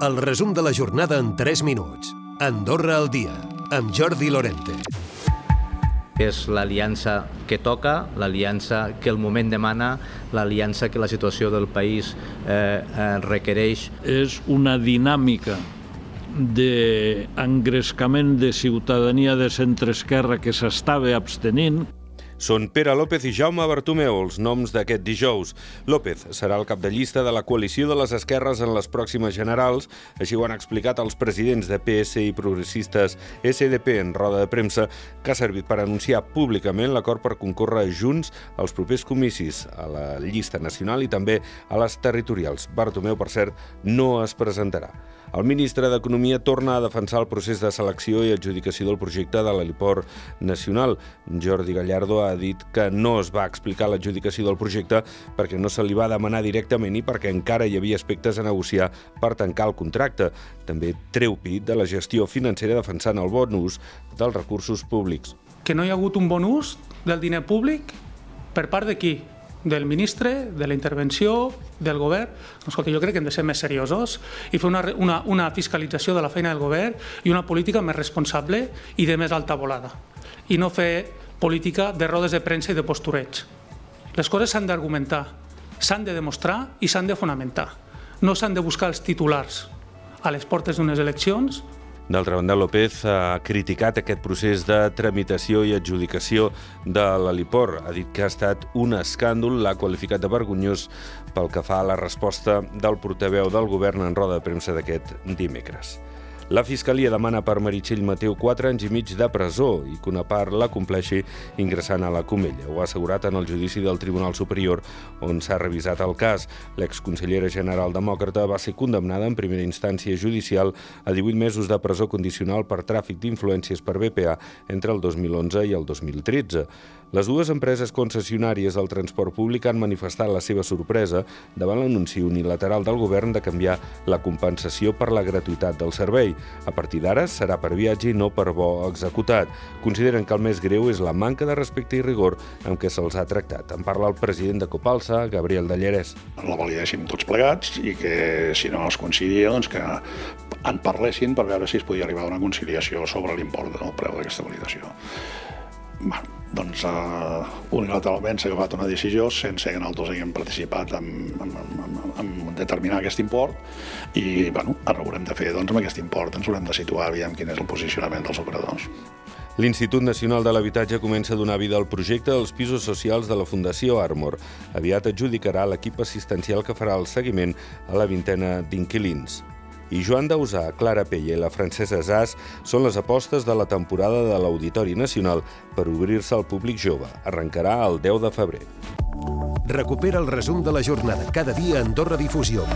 El resum de la jornada en 3 minuts. Andorra al dia, amb Jordi Lorente. És l'aliança que toca, l'aliança que el moment demana, l'aliança que la situació del país eh, eh, requereix. És una dinàmica d'engrescament de ciutadania de centre-esquerra que s'estava abstenint, són Pere López i Jaume Bartomeu, els noms d'aquest dijous. López serà el cap de llista de la coalició de les esquerres en les pròximes generals, així ho han explicat els presidents de PS i progressistes SDP en roda de premsa, que ha servit per anunciar públicament l'acord per concórrer junts als propers comicis a la llista nacional i també a les territorials. Bartomeu, per cert, no es presentarà. El ministre d'Economia torna a defensar el procés de selecció i adjudicació del projecte de l'heliport nacional. Jordi Gallardo ha dit que no es va explicar l'adjudicacació del projecte perquè no se li va demanar directament i perquè encara hi havia aspectes a negociar per tancar el contracte. També treu pit de la gestió financera defensant el bon ús dels recursos públics. Que no hi ha hagut un bon ús del diner públic per part de qui? del ministre, de la intervenció, del govern, escolta, jo crec que hem de ser més seriosos i fer una, una, una fiscalització de la feina del govern i una política més responsable i de més alta volada. I no fer política de rodes de premsa i de postureig. Les coses s'han d'argumentar, s'han de demostrar i s'han de fonamentar. No s'han de buscar els titulars a les portes d'unes eleccions D'altra banda, López ha criticat aquest procés de tramitació i adjudicació de l'heliport. Ha dit que ha estat un escàndol, l'ha qualificat de vergonyós pel que fa a la resposta del portaveu del govern en roda de premsa d'aquest dimecres. La Fiscalia demana per Meritxell Mateu 4 anys i mig de presó i que una part la compleixi ingressant a la Comella. Ho ha assegurat en el judici del Tribunal Superior on s'ha revisat el cas. L'exconsellera general demòcrata va ser condemnada en primera instància judicial a 18 mesos de presó condicional per tràfic d'influències per BPA entre el 2011 i el 2013. Les dues empreses concessionàries del transport públic han manifestat la seva sorpresa davant l'anunci unilateral del govern de canviar la compensació per la gratuïtat del servei. A partir d'ara serà per viatge i no per bo executat. Consideren que el més greu és la manca de respecte i rigor amb què se'ls ha tractat. En parla el president de Copalsa, Gabriel de Llerès. La validéssim tots plegats i que si no es coincidia doncs que en parlessin per veure si es podia arribar a una conciliació sobre l'import del preu d'aquesta validació. Bueno, doncs uh, unilateralment s'ha agafat una decisió sense que nosaltres haguem participat en, en, en, en determinar aquest import i bueno, ara haurem de fer doncs, amb aquest import ens haurem de situar aviam quin és el posicionament dels operadors. L'Institut Nacional de l'Habitatge comença a donar vida al projecte dels pisos socials de la Fundació Armor. Aviat adjudicarà l'equip assistencial que farà el seguiment a la vintena d'inquilins i Joan Dausà, Clara Pella i la Francesa Zas són les apostes de la temporada de l'Auditori Nacional per obrir-se al públic jove. Arrencarà el 10 de febrer. Recupera el resum de la jornada cada dia a Andorra Difusió.